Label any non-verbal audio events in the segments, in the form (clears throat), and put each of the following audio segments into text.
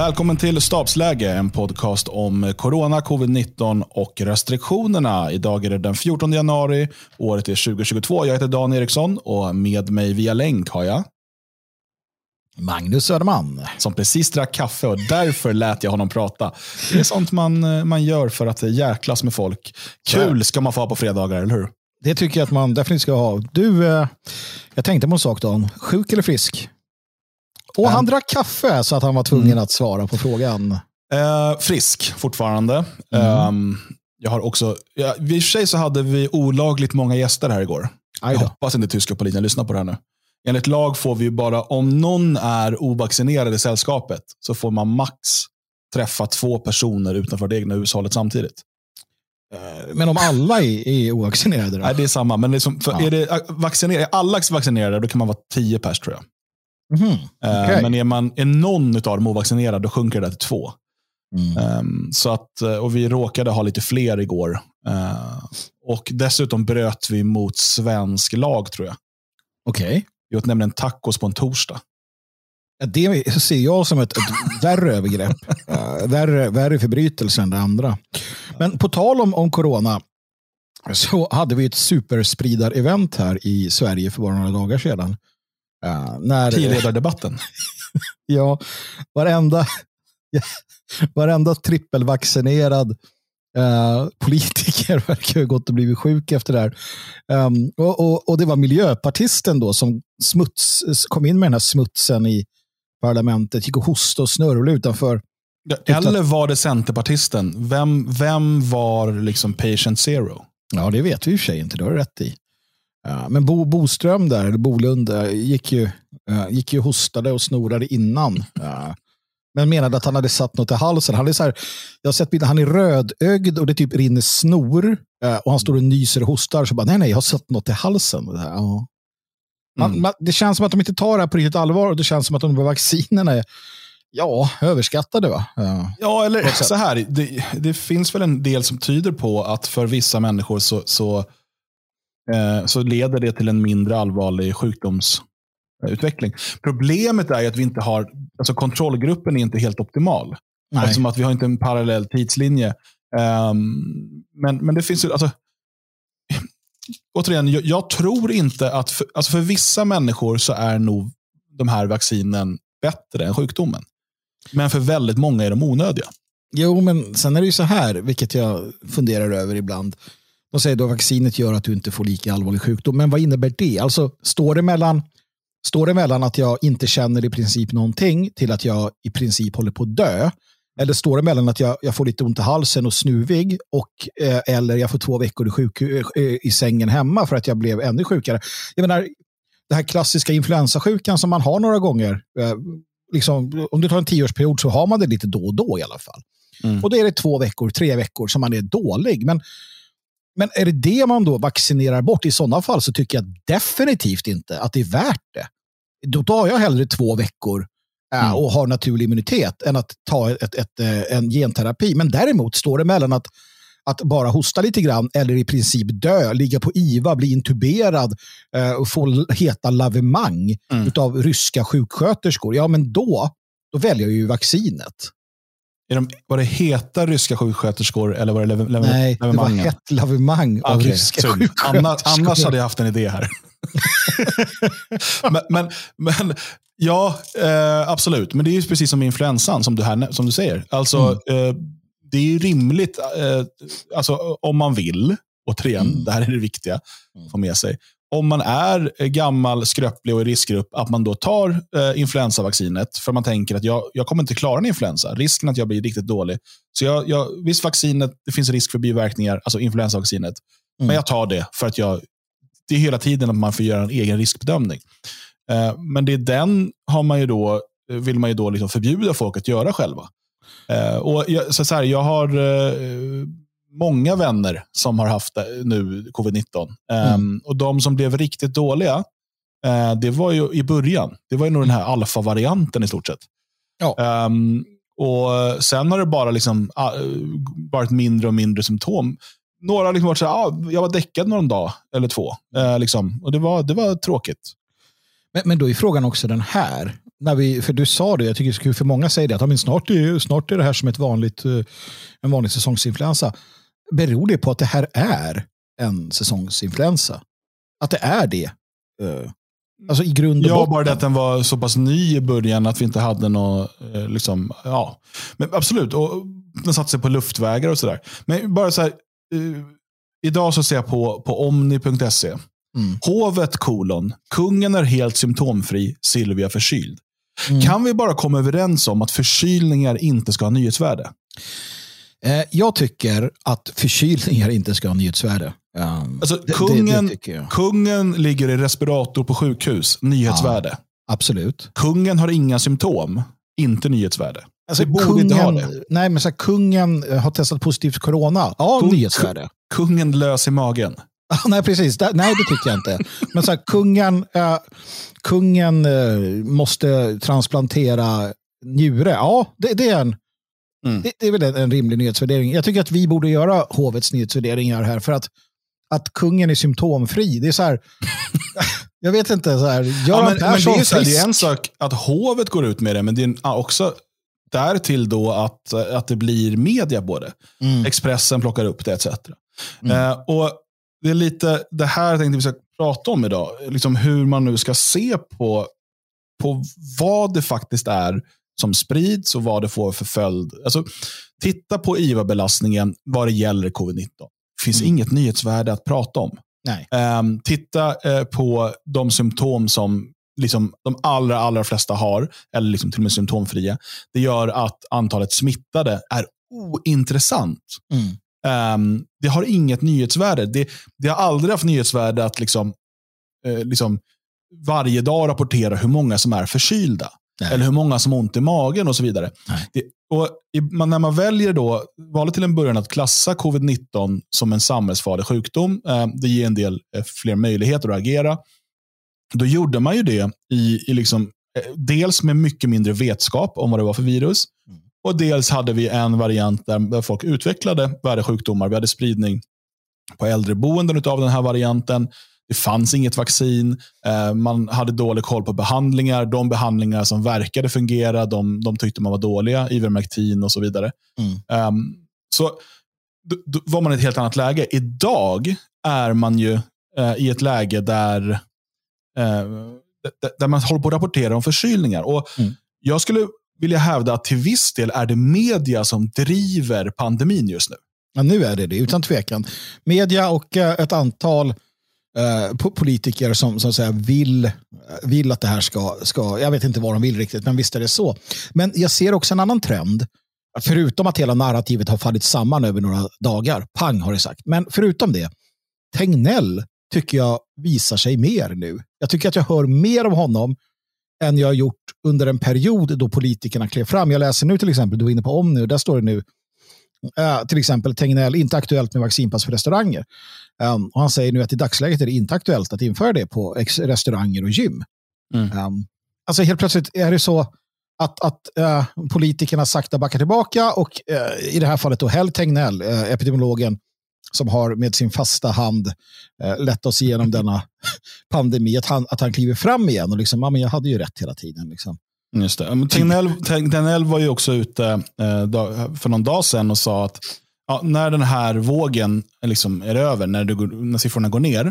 Välkommen till Stabsläge, en podcast om corona, covid-19 och restriktionerna. Idag är det den 14 januari, året är 2022. Jag heter Dan Eriksson och med mig via länk har jag Magnus Söderman. Som precis drack kaffe och därför lät jag honom prata. Det är sånt man, man gör för att jäklas med folk. Kul ska man få ha på fredagar, eller hur? Det tycker jag att man definitivt ska ha. Du, eh, jag tänkte på en sak Dan. Sjuk eller frisk? Och han drack kaffe så att han var tvungen mm. att svara på frågan. Eh, frisk fortfarande. Mm. Um, jag har också, ja, I och för sig så hade vi olagligt många gäster här igår. Jag hoppas inte tyska polisen lyssnar på det här nu. Enligt lag får vi bara, om någon är ovaccinerad i sällskapet, så får man max träffa två personer utanför det egna hushållet samtidigt. Eh, men om alla är, är ovaccinerade då? Nej, det är samma. Men liksom, ja. är, det, vaccinerade, är alla vaccinerade, då kan man vara tio pers tror jag. Mm, okay. Men är, man, är någon av dem ovaccinerad, då sjunker det till två. Mm. Um, så att, eh, och vi råkade ha lite fler igår. Uh, och dessutom bröt vi mot svensk lag, tror jag. Okej. Okay. Vi åt nämligen tacos på en torsdag. Det ser jag som ett, ett (laughs) värre övergrepp. Uh, värre, värre förbrytelse än det andra. Men på tal om, om corona så hade vi ett superspridar-event här i Sverige för bara några dagar sedan. Uh, när, Partiledardebatten. (laughs) ja, varenda, (laughs) varenda trippelvaccinerad uh, politiker (laughs) verkar ha gått och blivit sjuk efter det här. Um, och, och, och, det var miljöpartisten då som smuts, kom in med den här smutsen i parlamentet, gick och hostade och snörvlade utanför. Eller var det centerpartisten? Vem, vem var liksom patient zero? Ja, det vet vi i och för sig inte. Det har du rätt i. Men Bo Boström där, eller Bolund, gick ju, gick ju hostade och snorade innan. (laughs) Men menade att han hade satt något i halsen. Han är så här, jag har sett bilden, han är rödögd och det typ rinner snor. Och han står och nyser och hostar. Så bara, nej, nej, jag har satt något i halsen. Ja. Man, mm. man, det känns som att de inte tar det här på riktigt allvar och det känns som att de vaccinerna är ja, överskattade. Va? Ja, ja eller så här. Det, det, finns väl en del som tyder på att för vissa människor så, så, eh, så leder det till en mindre allvarlig sjukdomsutveckling. Problemet är att vi inte har, alltså kontrollgruppen är inte helt optimal. Nej. Eftersom att vi har inte en parallell tidslinje. Um, men, men det finns ju, alltså, återigen, jag, jag, tror inte att, för, alltså för vissa människor så är nog de här vaccinen bättre än sjukdomen. Men för väldigt många är de onödiga. Jo, men sen är det ju så här, vilket jag funderar över ibland. De säger att vaccinet gör att du inte får lika allvarlig sjukdom. Men vad innebär det? Alltså, står det mellan, står det mellan att jag inte känner i princip någonting till att jag i princip håller på att dö? Eller står det mellan att jag, jag får lite ont i halsen och snuvig och, eh, eller jag får två veckor i, sjuk, eh, i sängen hemma för att jag blev ännu sjukare? Jag menar, det här klassiska influensasjukan som man har några gånger. Eh, liksom, om du tar en tioårsperiod så har man det lite då och då i alla fall. Mm. Och då är det två veckor, tre veckor som man är dålig. Men, men är det det man då vaccinerar bort? I sådana fall så tycker jag definitivt inte att det är värt det. Då tar jag hellre två veckor äh, och har naturlig immunitet än att ta ett, ett, ett, eh, en genterapi. Men däremot står det mellan att att bara hosta lite grann eller i princip dö, ligga på IVA, bli intuberad eh, och få heta lavemang mm. av ryska sjuksköterskor, ja men då, då väljer jag ju vaccinet. Är de, var det heta ryska sjuksköterskor eller var det lev, lev, Nej, det var hett lavemang av okay, ryska sjuksköterskor. Annars, annars hade jag haft en idé här. (laughs) men, men, men, ja, eh, absolut. Men det är precis som influensan som du, här, som du säger. Alltså, mm. eh, det är rimligt, eh, alltså, om man vill, återigen, mm. det här är det viktiga att få med sig. Om man är gammal, skröplig och i riskgrupp, att man då tar eh, influensavaccinet. För man tänker att jag, jag kommer inte klara en influensa. Risken att jag blir riktigt dålig. Så jag, jag, visst, vaccinet, det finns risk för biverkningar, alltså influensavaccinet. Mm. Men jag tar det för att jag, det är hela tiden att man får göra en egen riskbedömning. Eh, men det är den har man ju då, vill man ju då liksom förbjuda folk att göra själva. Uh, och jag, så, så här, jag har uh, många vänner som har haft nu covid-19. Um, mm. Och de som blev riktigt dåliga, uh, det var ju i början. Det var ju nog den här alfa-varianten i stort sett. Ja. Um, och Sen har det bara liksom, varit mindre och mindre symptom. Några har liksom varit så här, ah, jag var däckad någon dag eller två. liksom. Och det var, det var tråkigt. Men, men då är frågan också den här. när vi, för du sa det, jag tycker det är kul för många säger det, att ja, snart, är, snart är det här som ett vanligt, eh, en vanlig säsongsinfluensa. Beror det på att det här är en säsongsinfluensa? Att det är det? Eh, Alltså i grund och Ja, botten. bara det att den var så pass ny i början att vi inte hade något, eh, liksom, ja. Men absolut, och den satte sig på luftvägar och sådär. Men bara så här, eh, idag så ser jag på, på omni.se. Mm. Hovet kolon, kungen är helt symptomfri, Silvia förkyld. Mm. Kan vi bara komma överens om att förkylningar inte ska ha nyhetsvärde? Eh, jag tycker att förkylningar inte ska ha nyhetsvärde. Um, Alltså, det- det- kungen, det jag. kungen ligger i respirator på sjukhus, nyhetsvärde. Absolut. Kungen har inga symptom, inte nyhetsvärde. Alltså, borde kungen, inte ha det. Nej, men så här, kungen eh, har testat positivt för corona. Ja, Kung- nyhetsvärde. (laughs) Kungen lös i magen. Ja, nej, precis. Det- Nej, det tycker jag inte. Men så här, kungen, eh, kungen eh, måste transplantera njure. Ja, det, det är en Mm. det, det är väl en, en rimlig nyhetsvärdering. Jag tycker att vi borde göra hovets nyhetsvärderingar här för att, att kungen är symptomfri. Det är så här, (laughs) jag vet inte, så här, Göran Ja, men, men det, är så här, det är en sak att hovet går ut med det, men det är ja, också därtill då att, att det blir media på det. Mm. Expressen plockar upp det etc. Mm. Eh, och Det är lite det här tänkte vi ska prata om idag. Liksom hur man nu ska se på, på vad det faktiskt är som sprids och vad det får för följd. Alltså, titta på IVA-belastningen vad det gäller covid-19. Det finns Mm. inget nyhetsvärde att prata om. Nej. Ehm, titta eh, på de symptom som liksom, de allra, allra flesta har, eller liksom till och med symptomfria. Det gör att antalet smittade är ointressant. Mm. Ehm, det har inget nyhetsvärde. Det, det har aldrig haft nyhetsvärde att liksom, eh, liksom varje dag rapportera hur många som är förkylda. Nej. Eller hur många som har ont i magen och så vidare. Det, och i, man, när man väljer då, valde till en början att klassa covid-19 som en samhällsfarlig sjukdom, eh, det ger en del eh, fler möjligheter att agera. Då gjorde man ju det i, i liksom, eh, dels med mycket mindre vetskap om vad det var för virus. Mm. Och dels hade vi en variant där, där folk utvecklade värre sjukdomar. Vi hade spridning på äldreboenden av den här varianten. Det fanns inget vaccin. Eh, man hade dålig koll på behandlingar. De behandlingar som verkade fungera, de, de tyckte man var dåliga. Ivermectin och så vidare. Mm. Um, så då, var man i ett helt annat läge. Idag är man ju eh, i ett läge där, eh, där man håller på att rapportera om förkylningar. Och Mm. Jag skulle vilja hävda att till viss del är det media som driver pandemin just nu. Ja, nu är det det, utan tvekan. Media och eh, ett antal eh, politiker som, som säger, vill, vill att det här ska, ska... Jag vet inte vad de vill riktigt, men visst är det så. Men jag ser också en annan trend. Förutom att hela narrativet har fallit samman över några dagar. Pang har det sagt. Men förutom det, Tegnell tycker jag visar sig mer nu. Jag tycker att jag hör mer av honom än jag har gjort under en period då politikerna klev fram. Jag läser nu till exempel, du var inne på om nu, där står det nu Uh, till exempel Tegnell, inte aktuellt med vaccinpass för restauranger. Um, och han säger nu att i dagsläget är det inte aktuellt att införa det på restauranger och gym. Mm. Um, alltså helt plötsligt är det så att, att eh, politikerna sakta backar tillbaka och eh, i det här fallet då Hell Tegnell, eh, epidemiologen, som har med sin fasta hand lett oss igenom (laughs) denna pandemi, att han, att han kliver fram igen och liksom, ja, men jag hade ju rätt hela tiden. Liksom. Just det. Tegnell, Tegnell var ju också ute för någon dag sedan och sa att ja, när den här vågen liksom är över, när, det när siffrorna går ner,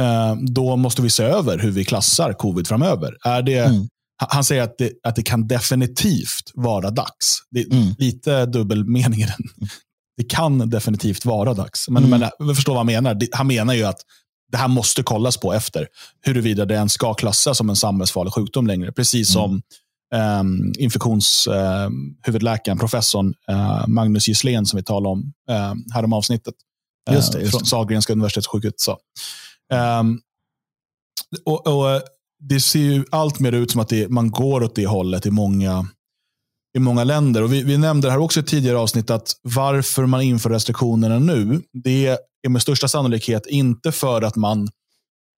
eh, då måste vi se över hur vi klassar covid framöver. Är det, Mm. Han- säger att det, att det kan definitivt vara dags. Det är Mm. lite dubbelmening i den. Det kan definitivt vara dags. Men, Mm. men jag förstår vad han menar. Han menar ju att det här måste kollas på efter huruvida det ens ska klassas som en samhällsfarlig sjukdom längre. Precis Mm. som um, infektionshuvudläkaren, professorn eh, Magnus Gisslén som vi talade om uh, här om avsnittet. eh, Just det, just från det. Sahlgrenska universitetssjukhuset. Ehm, och, och Det ser ju allt mer ut som att det, man går åt det hållet i många, i många länder. Och vi, vi nämnde det här också i tidigare avsnitt att varför man inför restriktionerna nu, det är med största sannolikhet inte för att man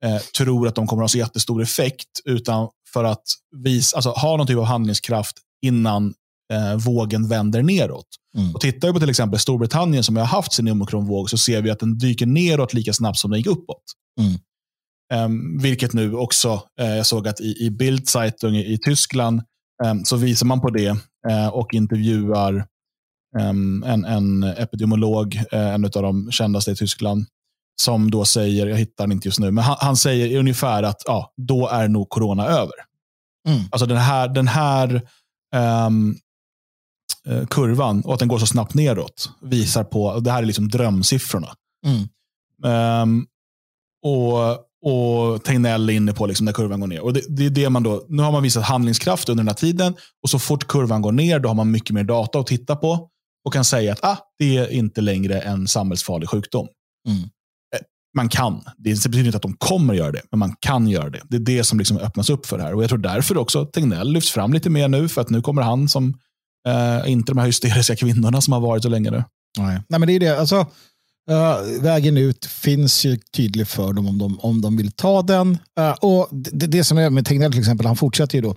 eh, tror att de kommer att ha så jättestor effekt, utan för att visa, alltså, ha någon typ av handlingskraft innan eh, vågen vänder neråt. Mm. Och tittar vi på till exempel Storbritannien som har haft sin omikronvåg så ser vi att den dyker neråt lika snabbt som den gick uppåt. Mm. Um, vilket nu också, uh, jag såg att i, i Bildzeitung i, i Tyskland um, så visar man på det uh, och intervjuar um, en, en epidemiolog, uh, en av de kändaste i Tyskland, som då säger, jag hittar den inte just nu, men han, han säger ungefär att ja, då är nog corona över. Mm. Alltså den här, den här um, kurvan och att den går så snabbt neråt visar på, det här är liksom drömsiffrorna. Mm. Um, och, och Tegnell är inne på liksom när kurvan går ner. Och det, det, är det man då, nu har man visat handlingskraft under den här tiden och så fort kurvan går ner då har man mycket mer data att titta på och kan säga att ah, det är inte längre en samhällsfarlig sjukdom. Mm. Man kan. Det betyder inte att de kommer göra det, men man kan göra det. Det är det som liksom öppnas upp för det här. Och Jag tror därför också Tegnell lyfts fram lite mer nu, för att nu kommer han som eh, inte de här hysteriska kvinnorna som har varit så länge nu. Nej, Nej men det är det. Alltså, Uh, vägen ut finns ju tydlig för dem om de, om de vill ta den. Uh, och det, det som är med Tegnell till exempel, han fortsätter ju då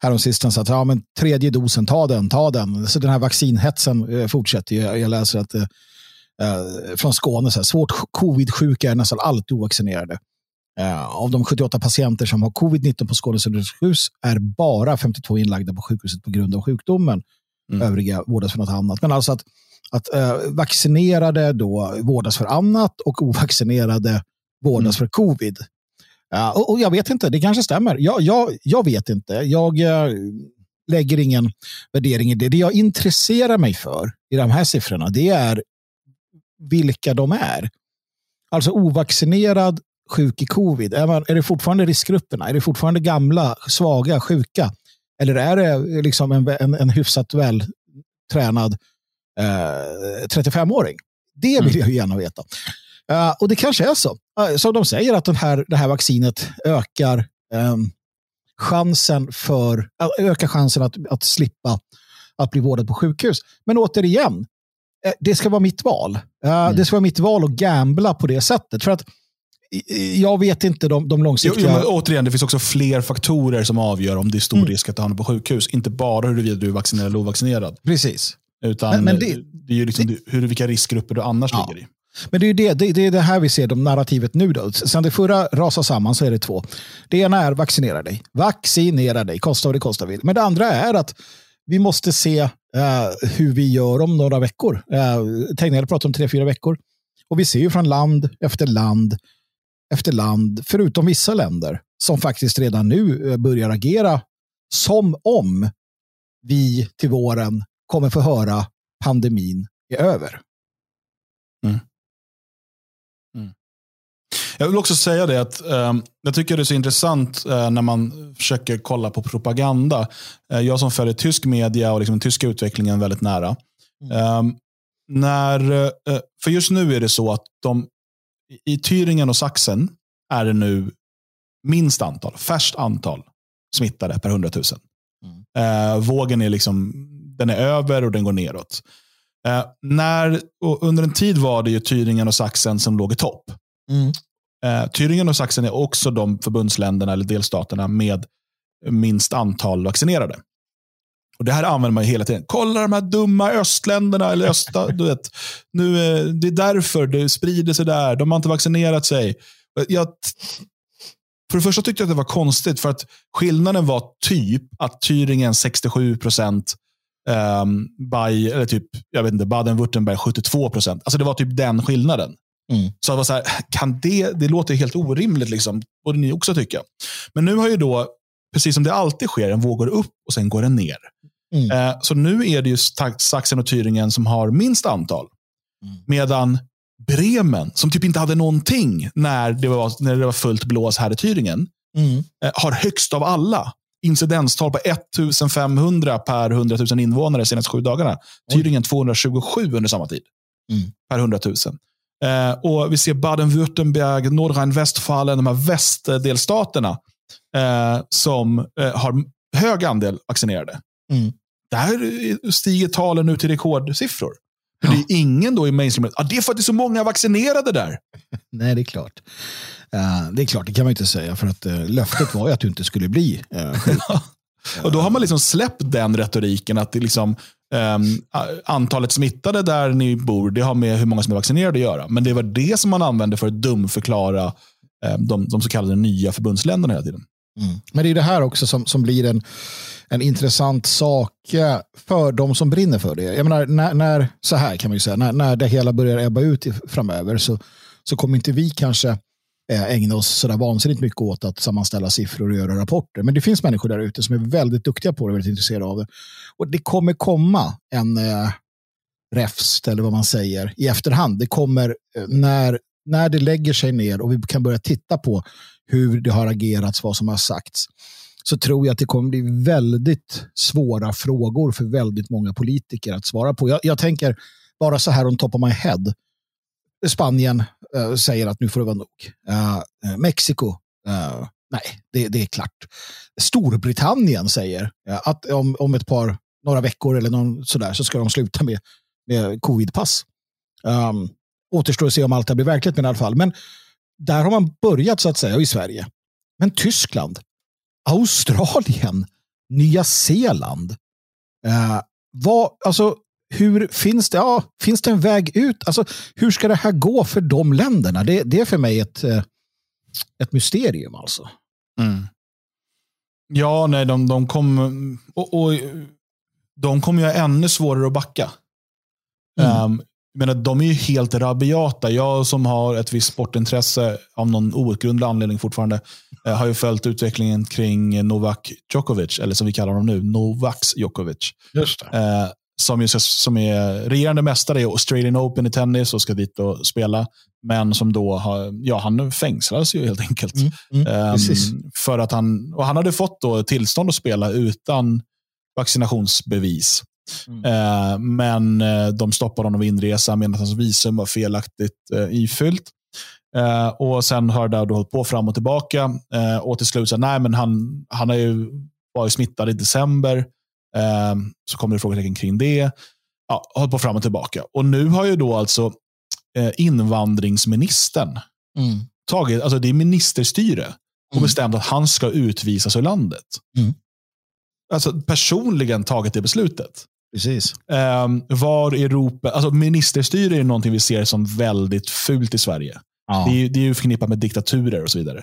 häromsistens att ja, men tredje dosen, ta den, ta den. Så den här vaccinhetsen uh, fortsätter ju. Jag läser att från Skåne, så här, svårt covid-sjuka är nästan alltid ovaccinerade. av de 78 patienter som har covid-19 på Skånes universitetssjukhus är bara 52 inlagda på sjukhuset på grund av sjukdomen. Mm. Övriga vårdas för något annat. Men alltså att att eh, vaccinerade då vårdas för annat och ovaccinerade vårdas mm. för covid. Ja, och, och, jag vet inte, det kanske stämmer. Jag, jag, jag vet inte. Jag eh, lägger ingen värdering i det. Det jag intresserar mig för i de här siffrorna, det är vilka de är. Alltså ovaccinerad, sjuk i covid. Är, man, är det fortfarande riskgrupperna? Är det fortfarande gamla, svaga, sjuka? Eller är det liksom en, en, en hyfsat vältränad eh, 35-åring? Det vill mm. jag gärna veta. Uh, och det kanske är så. Uh, som de säger att den här, det här vaccinet ökar um, chansen för ökar chansen att, att slippa att bli vårdad på sjukhus. Men återigen, det ska vara mitt val. Mm. Det ska vara mitt val att gambla på det sättet. För att jag vet inte de, de långsiktiga... Jo, återigen, det finns också fler faktorer som avgör om det är stor mm. risk att hamna på sjukhus. Inte bara huruvida du är vaccinerad eller ovaccinerad. Precis. Utan men, men det, det, är ju liksom det, hur, vilka riskgrupper du annars ja. ligger i. Men det är det, det, det är det här vi ser, de narrativet nu. Då. Sen det förra rasar samman så är det två. Det ena är vaccinera dig. Vaccinera dig, kosta vad det kostar vill. Men det andra är att vi måste se eh, hur vi gör om några veckor. Eh, Tegnell pratar om tre, fyra veckor. Och vi ser ju från land efter land efter land, förutom vissa länder, som faktiskt redan nu eh, börjar agera som om vi till våren kommer få höra pandemin är över. Jag vill också säga det att eh, jag tycker det är så intressant eh, när man försöker kolla på propaganda. Eh, jag som följer tysk media och liksom den tyska utvecklingen väldigt nära. Mm. Ehm, när, eh, för just nu är det så att de, i Thüringen och Sachsen är det nu minst antal, färskt antal smittade per 100 000. Mm. Eh, vågen är liksom den är över och den går neråt. Eh, när, under en tid var det ju Thüringen och Sachsen som låg i topp. Mm. Eh, Thüringen och Sachsen är också de förbundsländerna eller delstaterna med minst antal vaccinerade. Och Det här använder man hela tiden. Kolla de här dumma östländerna. Eller östa, (laughs) du vet, nu, det är därför det sprider sig där. De har inte vaccinerat sig. Jag, för det första tyckte jag att det var konstigt, för att skillnaden var typ att Thüringen 67 procent Um, by, eller typ, jag vet inte, Baden-Württemberg 72 procent. Alltså det var typ den skillnaden. Mm. Så, var så här, kan det, det låter helt orimligt, liksom. borde ni också tycka. Men nu har ju då, precis som det alltid sker, en våg går upp och sen går den ner. Mm. Uh, så nu är det ju Sachsen och Thüringen som har minst antal. Mm. Medan Bremen, som typ inte hade någonting när det var, när det var fullt blås här i Thüringen, mm. uh, har högst av alla incidenstal på 1500 per 100 000 invånare de senaste sju dagarna. Thüringen 227 under samma tid. Mm. Per 100 000. Eh, och vi ser Baden-Württemberg, Nordrhein-Westfalen, de här västdelstaterna eh, som eh, har hög andel vaccinerade. Mm. Där stiger talen nu till rekordsiffror. Ja. Det är ingen då i mainstream. Ah, det är för att det är så många vaccinerade där. (laughs) Nej, det är klart. Uh, det är klart, det kan man inte säga. För att uh, löftet var ju att du inte skulle bli uh, (laughs) Och då har man liksom släppt den retoriken att det liksom, um, antalet smittade där ni bor, det har med hur många som är vaccinerade att göra. Men det var det som man använde för att dumförklara ehm, de, de så kallade nya förbundsländerna hela tiden. Mm. Men det är det här också som, som blir en, en intressant sak eh, för de som brinner för det. Jag menar, när, när, så här kan man ju säga, när, när det hela börjar ebba ut framöver så, så kommer inte vi kanske eh, Eh, ägna oss sådär vansinnigt mycket åt att sammanställa siffror och göra rapporter. Men det finns människor där ute som är väldigt duktiga på det och väldigt intresserade av det. Och det kommer komma en eh, räfst, eller vad man säger, i efterhand. Det kommer eh, när, när det lägger sig ner och vi kan börja titta på hur det har agerats, vad som har sagts så tror jag att det kommer bli väldigt svåra frågor för väldigt många politiker att svara på. Jag, jag tänker bara så här om top of my head. Spanien uh, säger att nu får det vara nog. Eh, eh, uh, Mexiko, uh, nej, det, det, är klart. Storbritannien säger att om, om ett par, några veckor eller någon sådär så ska de sluta med, med covidpass. Um, återstår att se om allt det blir verkligt, men i alla fall. Men där har man börjat så att säga i Sverige. Men Tyskland, Australien, Nya Zeeland. Vad, alltså, hur finns det, ja, finns det en väg ut? Alltså, hur ska det här gå för de länderna? Det, det är för mig ett, eh, ett mysterium. alltså. Mm. Ja, nej, de, de kommer och, och, de kommer ju ännu svårare att backa. Mm. Um, menar, de är ju helt rabiata. Jag som har ett visst sportintresse av någon outgrundlig anledning fortfarande eh, har ju följt utvecklingen kring Novak Djokovic, eller som vi kallar honom nu, Novaks Djokovic. Just eh, som, ju, som är regerande mästare i Australian Open i tennis och ska dit och spela. Men som då har, ja, han fängslades ju helt enkelt. Mm, mm, um, för att han, och han hade fått då tillstånd att spela utan vaccinationsbevis. Mm. Eh, men eh, de stoppade honom vid inresa medan hans visum var felaktigt eh, ifyllt. och sen har det hållit på fram och tillbaka. och till slut så nej, men han, han har ju varit smittad i december. Så kommer det frågetecken kring det. Ja, hållit på fram och tillbaka. Och nu har ju då alltså invandringsministern mm. tagit, alltså det är ministerstyre, och mm. bestämt att han ska utvisas ur landet. Mm. Alltså personligen tagit det beslutet. Precis. Um, var Europa, alltså ministerstyre är någonting vi ser som väldigt fult i Sverige. Ja. Det, är, det är ju förknippat med diktaturer och så vidare.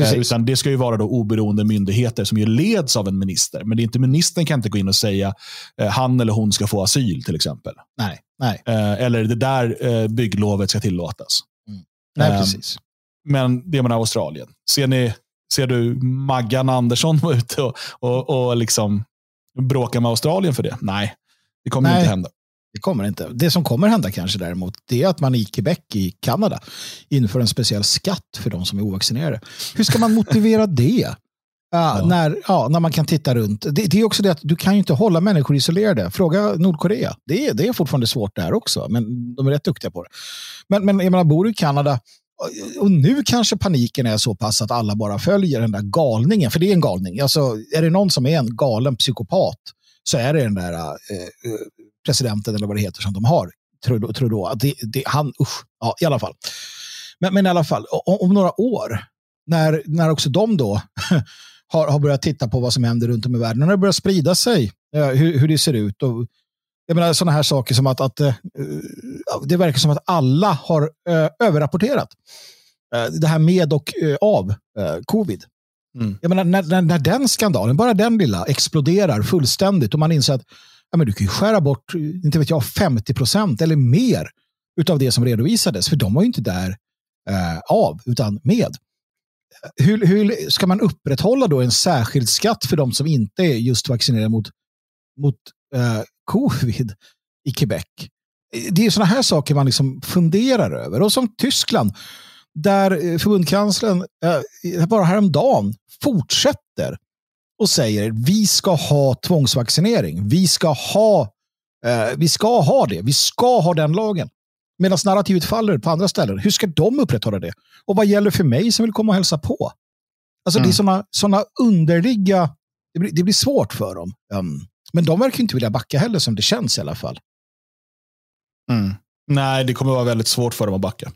Uh, utan det ska ju vara då oberoende myndigheter som ju leds av en minister. Men det är inte ministern kan inte gå in och säga uh, han eller hon ska få asyl till exempel. Nej. Nej. Uh, eller det där bygglovet ska tillåtas. Mm. Nej, precis. Men det med Australien. Ser, ni, ser du Maggan Andersson vara ute och, och, och liksom bråka med Australien för det? Nej, det kommer Nej, inte hända. Det kommer inte. Det som kommer hända kanske däremot, det är att man i Quebec i Kanada inför en speciell skatt för de som är ovaccinerade. Hur ska man motivera det? (laughs) Uh, ja. När, ja, när man kan titta runt. Det, det, är också det att du kan ju inte hålla människor isolerade. Fråga Nordkorea. Det, det är fortfarande svårt där också, men de är rätt duktiga på det. Men, men jag menar, bor du i Kanada, och nu kanske paniken är så pass att alla bara följer den där galningen, för det är en galning. Alltså, är det någon som är en galen psykopat så är det den där eh, eh presidenten eller vad det heter som de har. Trudeau. Trudeau. Det, det, han, usch, ja, i alla fall. Men, men i alla fall, om, om, några år, när, när också de då (laughs) har, har börjat titta på vad som händer runt om i världen, när det börjar sprida sig, eh, hur, hur det ser ut och jag menar sådana här saker som att, att uh, det verkar som att alla har uh, överrapporterat. Det här med och av covid. Mm. Jag menar, när, när, när, den skandalen, bara den lilla, exploderar fullständigt och man inser att ja, men du kan ju skära bort, inte vet jag, 50 procent eller mer av det som redovisades, för de var ju inte där eh, av, utan med. Hur, hur, ska man upprätthålla då en särskild skatt för de som inte är just vaccinerade mot, mot eh, covid i Quebec. Det är sådana här saker man liksom funderar över. Och som Tyskland, där eh, förbundskanslern eh, bara häromdagen fortsätter och säger vi ska ha tvångsvaccinering. Vi ska ha, eh, vi ska ha det. Vi ska ha den lagen. Medan narrativet faller på andra ställen. Hur ska de upprätthålla det? Och vad gäller för mig som vill komma och hälsa på? Alltså mm. Det är sådana mm. såna underliga... Det blir, det blir svårt för dem. Um, men de verkar inte vilja backa heller som det känns i alla fall. Mm. Nej, det kommer vara väldigt svårt för dem att backa.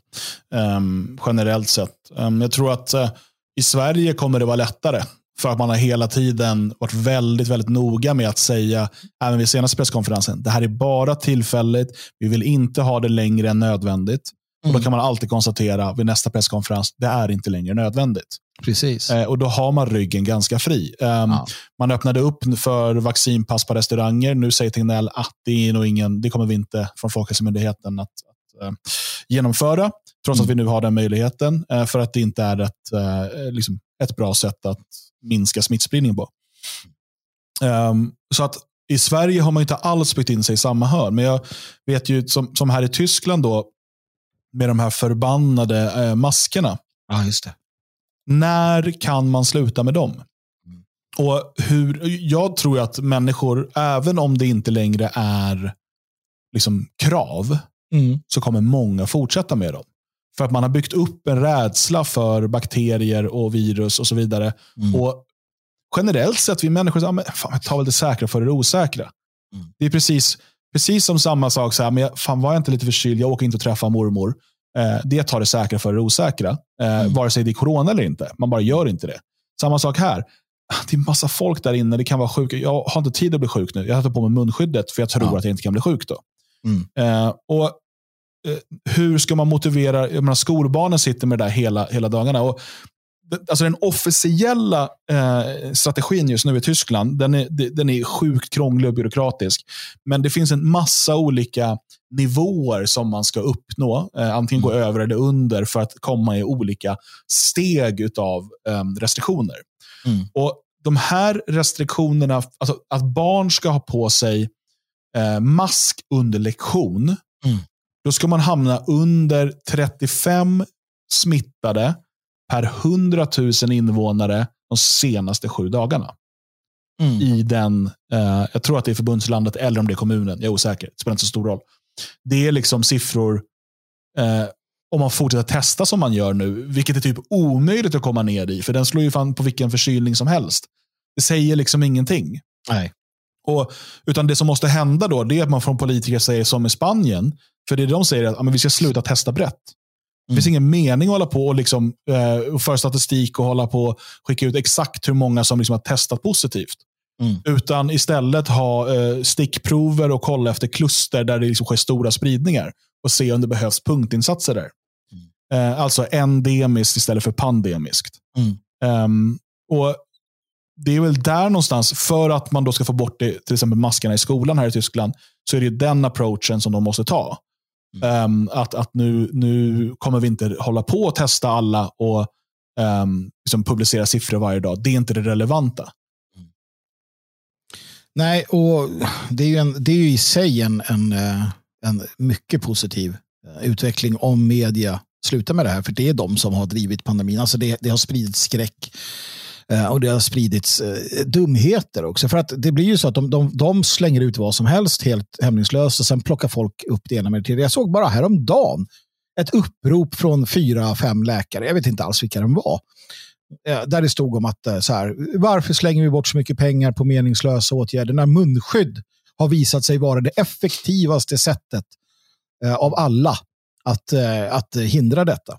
Um, generellt sett. Um, jag tror att uh, i Sverige kommer det vara lättare. För att man har hela tiden varit väldigt, väldigt noga med att säga, även vid senaste presskonferensen, det här är bara tillfälligt. Vi vill inte ha det längre än nödvändigt. Och Då kan man alltid konstatera vid nästa presskonferens, det är inte längre nödvändigt. Precis. Eh, och Då har man ryggen ganska fri. Um, ja. Man öppnade upp för vaccinpass på restauranger. Nu säger Tegnell att det, är nog ingen, det kommer vi inte från Folkhälsomyndigheten att, att uh, genomföra. Trots mm. att vi nu har den möjligheten. Uh, för att det inte är ett, uh, liksom ett bra sätt att minska smittspridningen på. Um, så att i Sverige har man inte alls byggt in sig i samma hörn. Men jag vet ju, som, som här i Tyskland, då, med de här förbannade eh, maskerna. Ja, just det. När kan man sluta med dem? Mm. Och hur, Jag tror att människor, även om det inte längre är liksom krav, mm. så kommer många fortsätta med dem. För att man har byggt upp en rädsla för bakterier och virus och så vidare. Mm. Och generellt sett, vi människor säger, fan, tar väl det säkra för det osäkra. Mm. Det är precis, precis som samma sak, så här, men fan var jag inte lite förkyld, jag åker inte och träffar mormor. Eh, det tar det säkra för det osäkra. Eh, mm. Vare sig det är corona eller inte. Man bara gör inte det. Samma sak här. Det är massa folk där inne. Det kan vara sjuk. Jag har inte tid att bli sjuk nu. Jag tar på mig munskyddet för jag tror ja. att jag inte kan bli sjuk då. Mm. Eh, och Hur ska man motivera? Jag menar, skolbarnen sitter med det där hela, hela dagarna. Och alltså den officiella eh, strategin just nu i Tyskland, den är, den är sjukt krånglig och byråkratisk. Men det finns en massa olika nivåer som man ska uppnå. Eh, antingen gå över eller under för att komma i olika steg av eh, restriktioner. Mm. Och De här restriktionerna, alltså att barn ska ha på sig eh, mask under lektion, mm. Då ska man hamna under 35 smittade per 100 000 invånare de senaste sju dagarna. Mm. I den, eh, jag tror att det är förbundslandet eller om det är kommunen. Jag är osäker. Det spelar inte så stor roll. Det är liksom siffror, eh, om man fortsätter testa som man gör nu, vilket är typ omöjligt att komma ner i, för den slår ju fan på vilken förkylning som helst. Det säger liksom ingenting. Nej. Och, utan det som måste hända då, det är att man från politiker säger som i Spanien, för det de säger är att ja, men vi ska sluta testa brett. Det finns ingen mening att hålla på och liksom, eh, föra statistik och hålla på och skicka ut exakt hur många som liksom har testat positivt. Mm. Utan istället ha eh, stickprover och kolla efter kluster där det liksom sker stora spridningar. Och se om det behövs punktinsatser där. Mm. Eh, alltså endemiskt istället för pandemiskt. Mm. Um, och Det är väl där någonstans, för att man då ska få bort det, till exempel maskerna i skolan här i Tyskland, så är det den approachen som de måste ta. Um, att att nu, nu kommer vi inte hålla på att testa alla och um, liksom publicera siffror varje dag. Det är inte det relevanta. Nej, och det är ju, en, det är ju i sig en, en, eh, en mycket positiv eh, utveckling om media slutar med det här. För det är de som har drivit pandemin. Alltså det, det har spridits skräck Eh, och det har spridits eh, dumheter också. För att det blir ju så att de, de, de slänger ut vad som helst helt hämningslöst och sen plockar folk upp det ena med det tredje. Jag såg bara häromdagen ett upprop från fyra, fem läkare. Jag vet inte alls vilka de var. Eh, där det stod om att så här, varför slänger vi bort så mycket pengar på meningslösa åtgärder när munskydd har visat sig vara det effektivaste sättet av alla att, att hindra detta.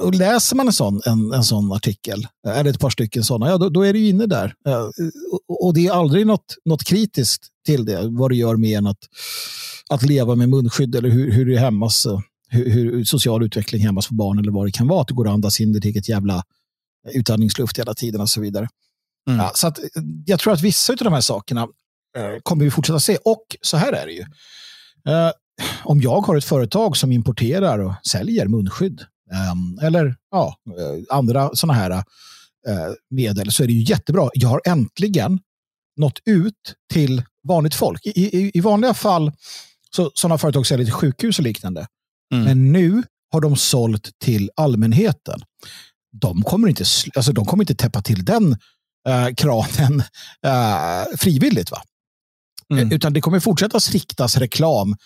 Och läser man en sån, en, en sån artikel, eller ett par stycken sådana, ja, då, då, är ju inne där. Och, och det är aldrig något, något kritiskt till det, vad det gör med en att, att leva med munskydd eller hur, hur det hämmas, hur, hur social utveckling hämmas för barn eller vad det kan vara. Att det går att andas in ditt eget jävla utandningsluft hela tiden och så vidare. Mm. Ja, så att, jag tror att vissa av de här sakerna eh, kommer vi fortsätta se. Och så här är det ju. Eh, om jag har ett företag som importerar och säljer munskydd eller ja, eh, andra sådana här eh, medel så är det ju jättebra. Jag har äntligen nått ut till vanligt folk. I, i, i vanliga fall så sådana företag säljer till sjukhus och liknande. Mm. Men nu har de sålt till allmänheten. De kommer inte, alltså de kommer inte täppa till den eh, kranen eh, frivilligt. Va? Mm. Utan det kommer fortsätta riktas reklam.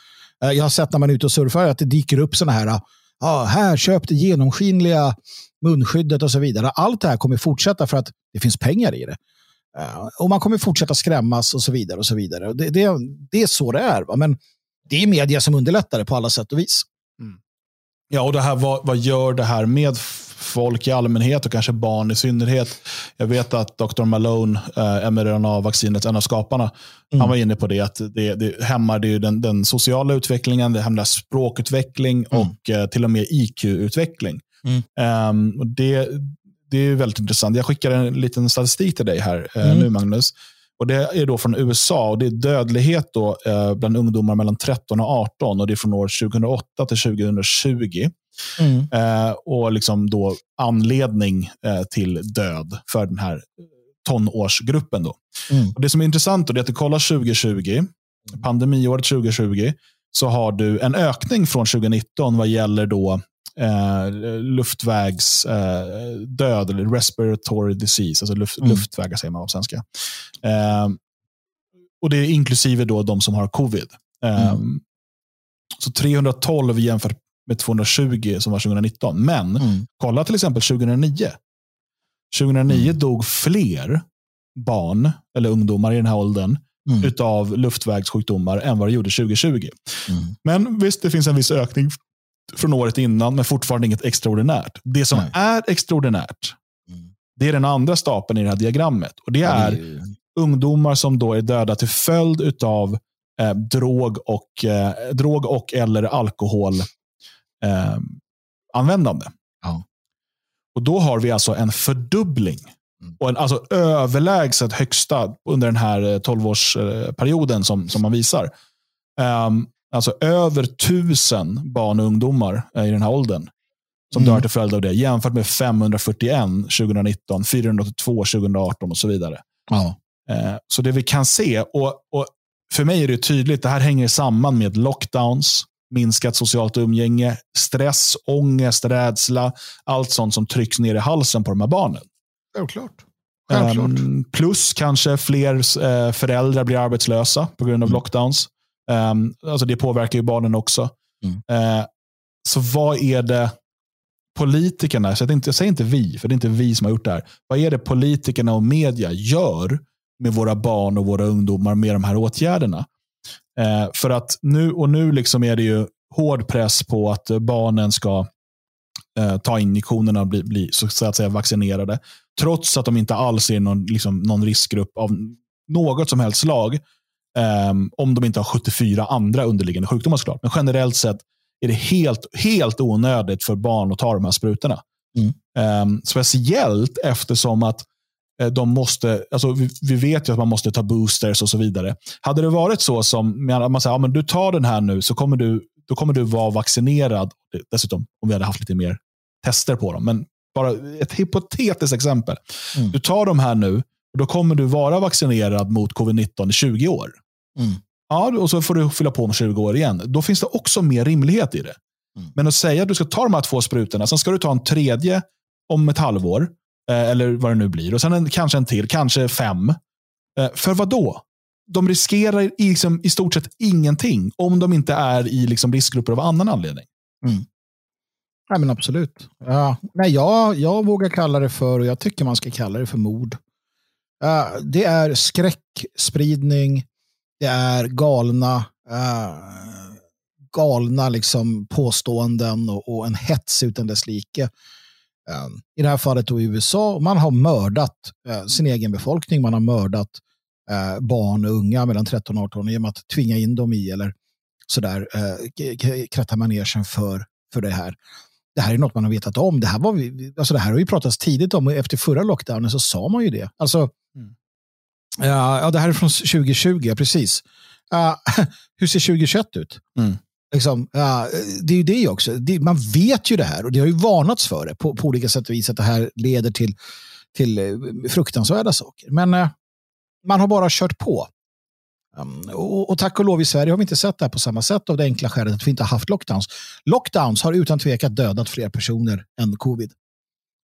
Eh, jag har sett när man är ute och surfar att det dyker upp sådana här ah, här köp det genomskinliga munskyddet och så vidare. Allt det här kommer fortsätta för att det finns pengar i det. Eh, och man kommer fortsätta skrämmas och så vidare. och så vidare. Det, det, det är så det är. Va? Men det är media som underlättar det på alla sätt och vis. Mm. Ja, och det här, vad, vad gör det här med folk i allmänhet och kanske barn i synnerhet. Jag vet att Dr. Malone, eh, mRNA-vaccinet, en av skaparna, mm. han var inne på det. att Det, det hämmar det den, den, sociala utvecklingen, det hämmar språkutveckling mm. och eh, till och med IQ-utveckling. Mm. Um, det, det är väldigt intressant. Jag skickar en liten statistik till dig här eh, mm. nu, Magnus. Och Det är då från USA och det är dödlighet då, eh, bland ungdomar mellan 13 och 18 och det är från år 2008 till 2020. Mm. Eh, och liksom då anledning eh, till död för den här tonårsgruppen. Då. Mm. Och det som är intressant då, är att du kollar 2020, pandemiåret 2020, så har du en ökning från 2019 vad gäller då eh, luftvägsdöd, eh, eller respiratory disease, alltså luft, mm. luftvägar säger man på svenska. Eh, och Det är inklusive då de som har covid. Eh, mm. Så 312 jämfört med 220 som var 2019. Men mm. kolla till exempel 2009. 2009 mm. dog fler barn eller ungdomar i den här åldern mm. utav luftvägssjukdomar än vad det gjorde 2020. Mm. Men visst, det finns en viss ökning från året innan, men fortfarande inget extraordinärt. Det som Nej. är extraordinärt, mm. det är den andra stapeln i det här diagrammet. Och Det är ja, det... ungdomar som då är döda till följd av eh, drog, och, eh, drog och eller alkohol eh, användande. Ja. Och Då har vi alltså en fördubbling. Mm. Och en, alltså överlägset högsta under den här 12-årsperioden som, som man visar. Um, alltså över tusen barn och ungdomar i den här åldern som mm. dör till följd av det. Jämfört med 541 2019, 482 2018 och så vidare. Ja. Uh, så det vi kan se, och, och för mig är det tydligt, det här hänger samman med lockdowns, minskat socialt umgänge, stress, ångest, rädsla. Allt sånt som trycks ner i halsen på de här barnen. Självklart. Självklart. Um, plus kanske fler uh, föräldrar blir arbetslösa på grund av mm. lockdowns. Um, alltså det påverkar ju barnen också. Mm. Uh, så vad är det politikerna, så jag, inte, jag säger inte vi, för det är inte vi som har gjort det här. Vad är det politikerna och media gör med våra barn och våra ungdomar med de här åtgärderna? Eh, för att nu och nu liksom är det ju hård press på att barnen ska eh, ta injektionerna och bli, bli, så att säga vaccinerade. Trots att de inte alls är någon, liksom, någon riskgrupp av något som helst slag. Eh, om de inte har 74 andra underliggande sjukdomar såklart. Men generellt sett är det helt, helt onödigt för barn att ta de här sprutorna. Mm. Eh, speciellt eftersom att Eh, de måste, alltså vi, vi, vet ju att man måste ta boosters och så vidare. Hade det varit så som man säger, ja, men du tar den här nu så kommer du, då kommer du vara vaccinerad. Dessutom om vi hade haft lite mer tester på dem. Men bara ett hypotetiskt exempel. Mm. Du tar de här nu och då kommer du vara vaccinerad mot covid-19 i 20 år. Mm. Ja, och så får du fylla på med 20 år igen. Då finns det också mer rimlighet i det. Mm. Men att säga att du ska ta de här två sprutorna, sen ska du ta en tredje om ett halvår. Eh, eller vad det nu blir. Och sen en, kanske en till, kanske fem. Eh, för vad då? De riskerar i, liksom, i stort sett ingenting om de inte är i liksom, riskgrupper av annan anledning. Mm. Ja, men absolut. Ja. Nej, jag, jag vågar kalla det för, och jag tycker man ska kalla det för mord. Uh, det är skräckspridning, det är galna, uh, galna liksom påståenden och, och en hets utan dess like. Ehm, I det här fallet då i USA. Man har mördat eh, sin egen befolkning. Man har mördat eh, barn och unga mellan 13 och 18 genom att tvinga in dem i eller sådär eh, kratta manegen för, för det här. Det här är något man har vetat om. Det här, var vi, alltså det här har ju pratats tidigt om. och Efter förra lockdownen så sa man ju det. Alltså, mm ja, det här är från 2020, precis. Uh, (laughs) hur ser 2021 ut? Mm. Liksom, ja, det är ju det också. Det, man vet ju det här och det har ju varnats för det på, på olika sätt och vis att det här leder till, till eh, fruktansvärda saker. Men eh, man har bara kört på. Um, och, och, tack och lov i Sverige har vi inte sett det här på samma sätt av det enkla skälet att vi inte har haft lockdowns. Lockdowns har utan tvekan dödat fler personer än covid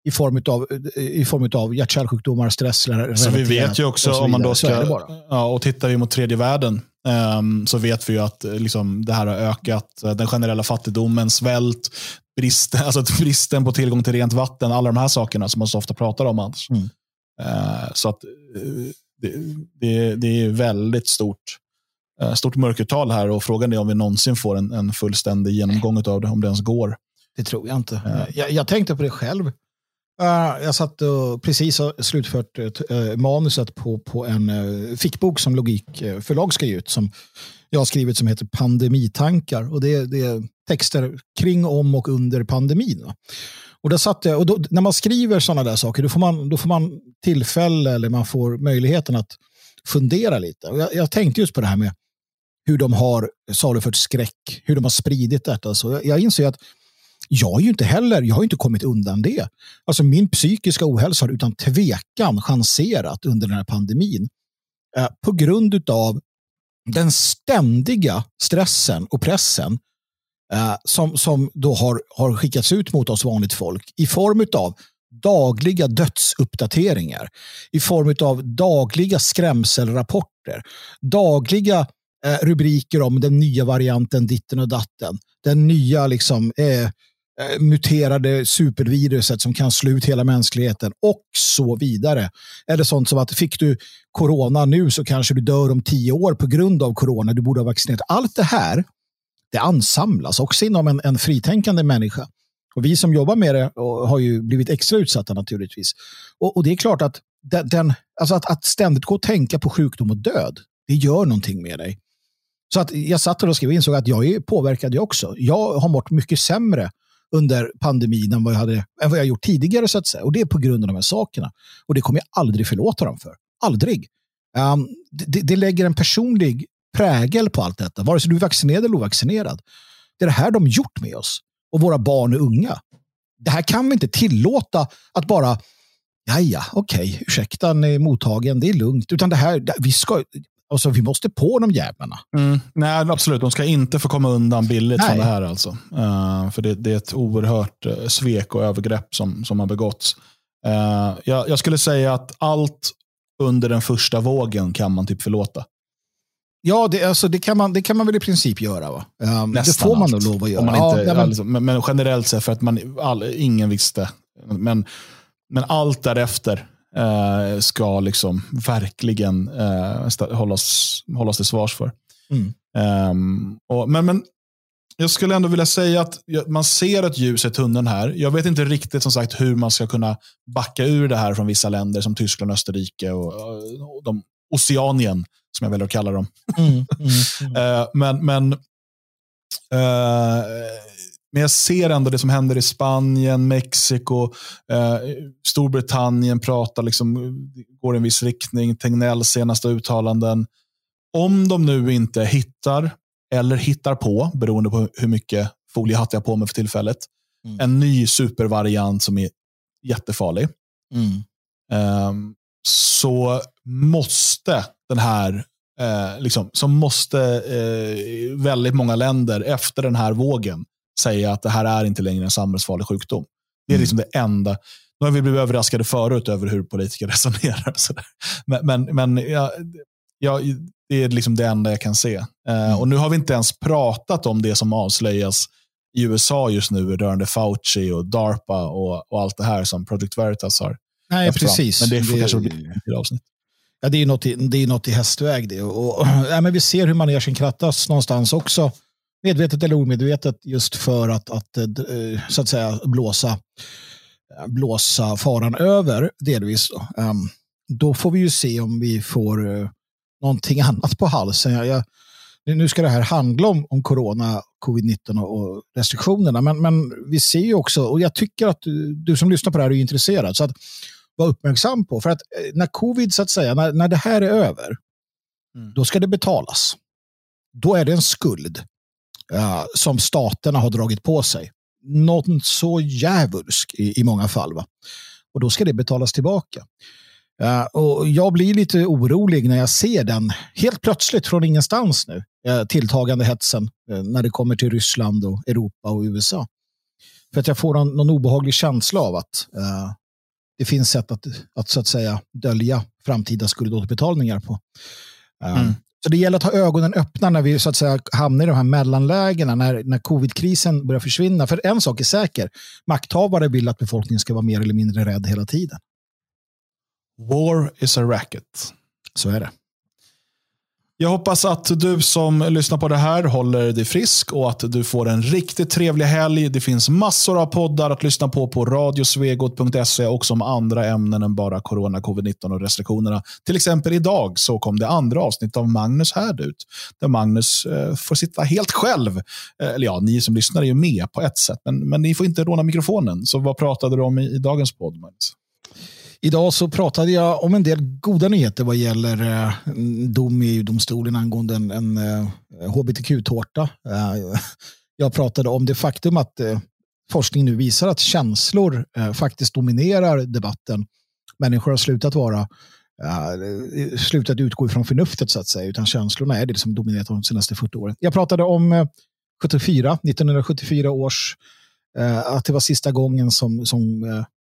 i form av, i form av hjärt-kärlsjukdomar, stress. Så vi vet ju också, om man då ska, ja, och tittar vi mot tredje världen, um, så vet vi ju att eh, liksom, det här har ökat. Eh, den generella fattigdomen, svält, bristen, (laughs) alltså bristen på tillgång till rent vatten, alla de här sakerna som man så ofta pratar om. Mm. Uh, så att det, det, det, är väldigt stort, uh, stort mörkertal här och frågan är om vi någonsin får en, en fullständig genomgång av det, om det ens går. Det tror jag inte. Jag, jag tänkte på det själv Uh, jag satt och precis och slutfört uh, manuset på, på en uh, fickbok som Logikförlag ska ge ut som jag har skrivit som heter Pandemitankar. Och det, det är texter kring, om och under pandemin. Va? Och, där satt jag, och då, när man skriver sådana där saker då får, man, då får man tillfälle eller man får möjligheten att fundera lite. Och jag, jag tänkte just på det här med hur de har salufört skräck, hur de har spridit detta. Så jag, jag inser att jag är ju inte heller, jag har inte kommit undan det. Alltså min psykiska ohälsa har utan tvekan chanserat under den här pandemin. Eh, på grund av den ständiga stressen och pressen eh, som, som då har, har skickats ut mot oss vanligt folk i form av dagliga dödsuppdateringar, i form av dagliga skrämselrapporter, dagliga eh, rubriker om den nya varianten ditten och datten, den nya liksom, eh, Eh, Eh, muterade superviruset som kan slå ut hela mänskligheten och så vidare. Eller sånt som att fick du corona nu så kanske du dör om tio år på grund av corona. Du borde ha vaccinerat. Allt det här det ansamlas också inom en, en fritänkande människa. Och vi som jobbar med det eh, har ju blivit extra utsatta naturligtvis. Och, och det är klart att, den, alltså att, att ständigt gå och tänka på sjukdom och död, det gör någonting med dig. Så att jag satt och skrev och insåg att jag är påverkad jag också. Jag har mått mycket sämre under pandemin än vad jag, hade, än vad jag gjort tidigare. så att säga. Och det är på grund av de här sakerna. Och det kommer jag aldrig förlåta dem för. Aldrig. Um, det, det, lägger en personlig prägel på allt detta, vare sig du är vaccinerad eller ovaccinerad. Det är det här de gjort med oss och våra barn och unga. Det här kan vi inte tillåta att bara Ja, ja, okej, okay, ursäkta, ni är mottagen, det är lugnt. Utan det här, vi ska, Alltså, vi måste på de jävlarna. Mm. Nej, absolut. De ska inte få komma undan billigt Nej. från det här. Alltså. Uh, för det, det, är ett oerhört uh, svek och övergrepp som, som har begåtts. Uh, jag, jag, skulle säga att allt under den första vågen kan man typ förlåta. Ja, det, alltså, det, kan, man, det kan man väl i princip göra. Va? Um, det får man nog lov att göra. Man inte, ja, men... Alltså, men, men, generellt sett, för att man, all, ingen visste. Men, men allt därefter eh, ska liksom verkligen eh, hållas, hållas till svars för. Mm. Um, och, men, men jag skulle ändå vilja säga att man ser ett ljus i tunneln här. Jag vet inte riktigt som sagt hur man ska kunna backa ur det här från vissa länder som Tyskland, Österrike och, och de, Oceanien, som jag väljer att kalla dem. Mm, mm, (laughs) mm. uh, men men uh, men jag ser ändå det som händer i Spanien, Mexiko, eh, Storbritannien pratar, liksom, går i en viss riktning. Tegnells senaste uttalanden. Om de nu inte hittar, eller hittar på, beroende på hur mycket foliehatt jag har på mig för tillfället, mm. en ny supervariant som är jättefarlig. Mm. Eh, så måste den här eh, liksom, så måste eh, väldigt många länder efter den här vågen säga att det här är inte längre en samhällsfarlig sjukdom. Det är mm. liksom det enda. Nu har vi blivit överraskade förut över hur politiker (laughs) resonerar. Men, men, men ja, ja, det är liksom det enda jag kan se. Uh, och Nu har vi inte ens pratat om det som avslöjas i USA just nu rörande Fauci och DARPA och, och allt det här som Project Veritas har. Nej, precis. Men det får det, kanske bli ett avsnitt. Ja, det är något i, det är något i hästväg det. Och, och, (clears throat) ja, men vi ser hur manegen krattas någonstans också medvetet eller omedvetet just för att, att eh, så att säga blåsa, blåsa faran över delvis. Då. Um, då får vi ju se om vi får någonting (laughs) annat på halsen. Jag, jag, nu ska det här handla om, om corona, covid-19 och restriktionerna, men, men vi ser ju också, och jag tycker att du, du som lyssnar på det här är intresserad, så att vara uppmärksam på, för att eh, när covid, så att säga, när, när det här är över, mm. då ska det betalas. Då är det en skuld uh, som staterna har dragit på sig. Något så djävulsk i, i många fall. Va? Och då ska det betalas tillbaka. Uh, och jag blir lite orolig när jag ser den helt plötsligt från ingenstans nu. Uh, tilltagande hetsen uh, när det kommer till Ryssland, och Europa och USA. För att jag får någon, någon obehaglig känsla av att det finns sätt att, att så att säga dölja framtida skuldåterbetalningar på. Mm. Så det gäller att ha ögonen öppna när vi så att säga hamnar i de här mellanlägena, när, när covidkrisen börjar försvinna. För en sak är säker, makthavare vill att befolkningen ska vara mer eller mindre rädd hela tiden. War is a racket. Så är det. Jag hoppas att du som lyssnar på det här håller dig frisk och att du får en riktigt trevlig helg. Det finns massor av poddar att lyssna på på radiosvegot.se och som andra ämnen än bara corona, covid-19 och restriktionerna. Till exempel idag så kom det andra avsnitt av Magnus Härd ut. Där Magnus eh, får sitta helt själv. Eh, eller ja, ni som lyssnar är ju med på ett sätt, men, men ni får inte råna mikrofonen. Så vad pratade du om i, i dagens podd, Magnus? Idag så pratade jag om en del goda nyheter vad gäller eh, dom i domstolen angående en, en eh, hbtq-tårta. Eh, jag pratade om det faktum att eh, forskning nu visar att känslor eh, faktiskt dominerar debatten. Människor har slutat vara eh, slutat utgå ifrån förnuftet så att säga, utan känslorna är det som dominerat de senaste 40 åren. Jag pratade om eh, 74, 1974 års, eh, att det var sista gången som, som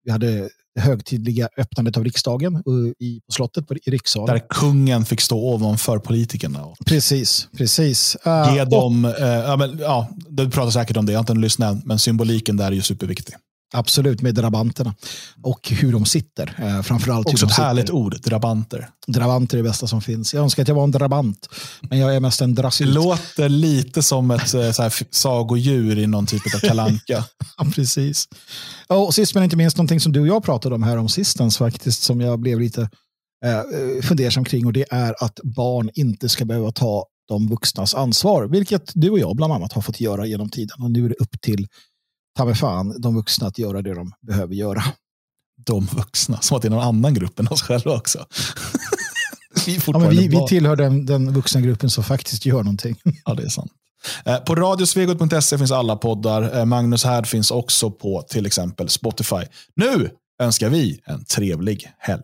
vi hade det högtidliga öppnandet av riksdagen eh, i, på slottet i rikssalen. Där kungen fick stå ovanför politikerna. Precis, precis. Uh, Ge dem, och, uh, ja, men, ja, du pratar säkert om det, jag har inte lyssnat men symboliken där är ju superviktig. Absolut, med drabanterna. Och hur de sitter. Eh, framförallt Också ett härligt ord, drabanter. Drabanter är det bästa som finns. Jag önskar att jag var en drabant, men jag är mest en drassit. Det låter lite som ett eh, så här, sagodjur i någon typ av kalanka. (laughs) ja, precis. Och sist men inte minst någonting som du och jag pratade om här om sistens faktiskt, som jag blev lite eh, fundersam kring och det är att barn inte ska behöva ta de vuxnas ansvar, vilket du och jag bland annat har fått göra genom tiden. Och nu är det upp till ta mig fan de vuxna att göra det de behöver göra. De vuxna, som att det är någon annan grupp än oss själva också. (laughs) vi, ja, vi, vi tillhör den, den vuxna gruppen som faktiskt gör någonting. (laughs) ja, det är sant. Eh, på radiosvegot.se finns alla poddar. Eh, Magnus Härd finns också på till exempel Spotify. Nu önskar vi en trevlig helg.